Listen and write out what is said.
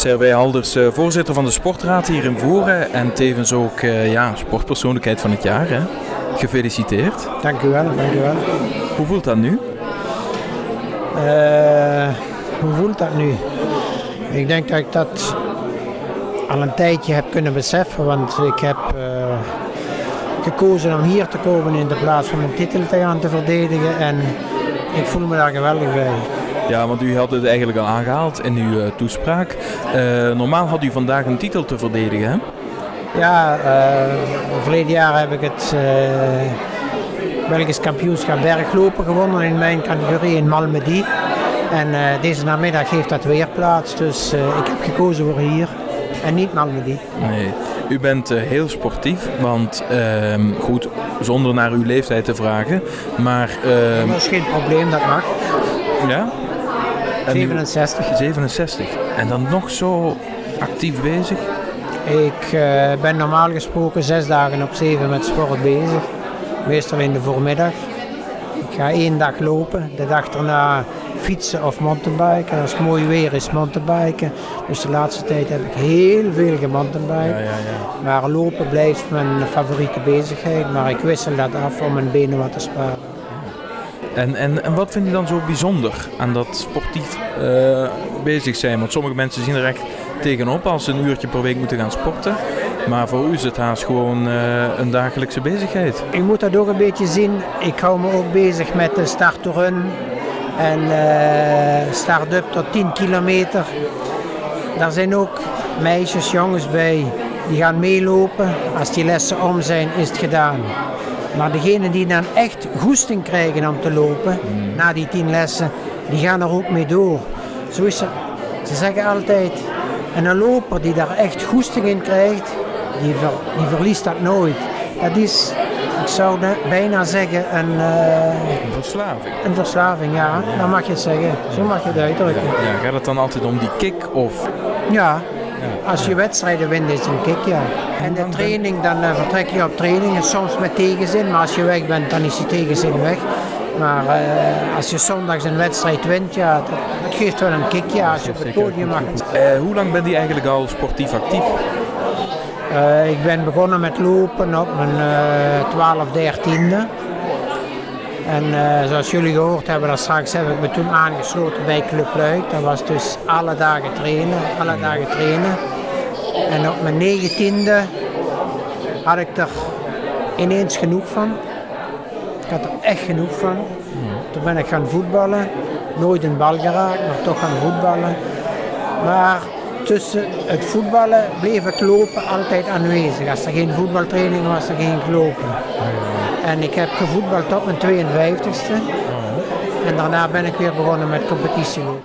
Servij Halders, eh, voorzitter van de Sportraad hier in Voeren en tevens ook eh, ja, sportpersoonlijkheid van het jaar. Hè? Gefeliciteerd. Dank u wel, dank u wel. Hoe voelt dat nu? Eh, hoe voelt dat nu? Ik denk dat ik dat al een tijdje heb kunnen beseffen, want ik heb gekozen om hier te komen in de plaats van mijn titel te gaan te verdedigen en ik voel me daar geweldig bij. Ja, want u had het eigenlijk al aangehaald in uw eh, toespraak. Eh, normaal had u vandaag een titel te verdedigen, hè? Ja, uh, verleden jaar heb ik het Belgisch kampioenschap berglopen gewonnen in mijn categorie in Malmedy. En uh, deze namiddag heeft dat weer plaats, dus ik heb gekozen voor hier en niet Malmedy. Nee, u bent heel sportief, want ehm, goed, zonder naar uw leeftijd te vragen, maar... ehm, Dat is geen probleem, dat mag. Ja? En u- 67. 67. En dan nog zo actief bezig? Ik eh, ben normaal gesproken zes dagen op zeven met sport bezig. Meestal in de voormiddag. Ik ga één dag lopen, de dag daarna fietsen of mountainbiken. Als het mooi weer is mountainbiken. Dus de laatste tijd heb ik heel veel gemountainbiked. Ja, ja, ja. Maar lopen blijft mijn favoriete bezigheid. Maar ik wissel dat af om mijn benen wat te sparen. En, en, en wat vind je dan zo bijzonder aan dat sportief eh, bezig zijn? Want sommige mensen zien er echt tegenop als ze een uurtje per week moeten gaan sporten. Maar voor u is het haast gewoon eh, een dagelijkse bezigheid. Ik moet dat ook een beetje zien. Ik hou me ook bezig met de start-run en eh, start-up tot 10 kilometer. Daar zijn ook meisjes, jongens bij die gaan meelopen. Als die lessen om zijn, is het gedaan. Maar degenen die dan echt goesting krijgen om te lopen, na die 10 lessen, die gaan er ook mee door. Zo is het. Ze zeggen altijd, en een loper die daar echt goesting in krijgt, die, ver- die verliest dat nooit. Dat is, ik zou bijna zeggen, een, eh, Een verslaving. een verslaving, ja. Dan mag je het zeggen. Zo mag je het uitdrukken. Ja, gaat het dan altijd om die kick of... Ja, als je wedstrijden wint is het een kick, ja. En de training, dan eh, vertrek je op trainingen, soms met tegenzin, maar als je weg bent, dan is die tegenzin weg. Maar eh, als je zondags een wedstrijd wint, ja, dat, dat geeft wel een kick, ja, als je op het podium mag. Eh, hoe lang bent u eigenlijk al sportief actief? Ik ben begonnen met lopen op mijn eh 12, 13e. En eh, zoals jullie gehoord hebben, dat straks heb ik me toen aangesloten bij Club Luik. Dat was dus alle dagen trainen, alle dagen trainen. En op mijn 19e had ik er ineens genoeg van. Ik had er echt genoeg van. Toen ben ik gaan voetballen. Nooit een bal geraakt, maar toch gaan voetballen. Maar tussen het voetballen bleef het lopen altijd aanwezig. Als er geen voetbaltraining was, er geen lopen. En ik heb gevoetbald tot mijn 52e. En daarna ben ik weer begonnen met competitielopen.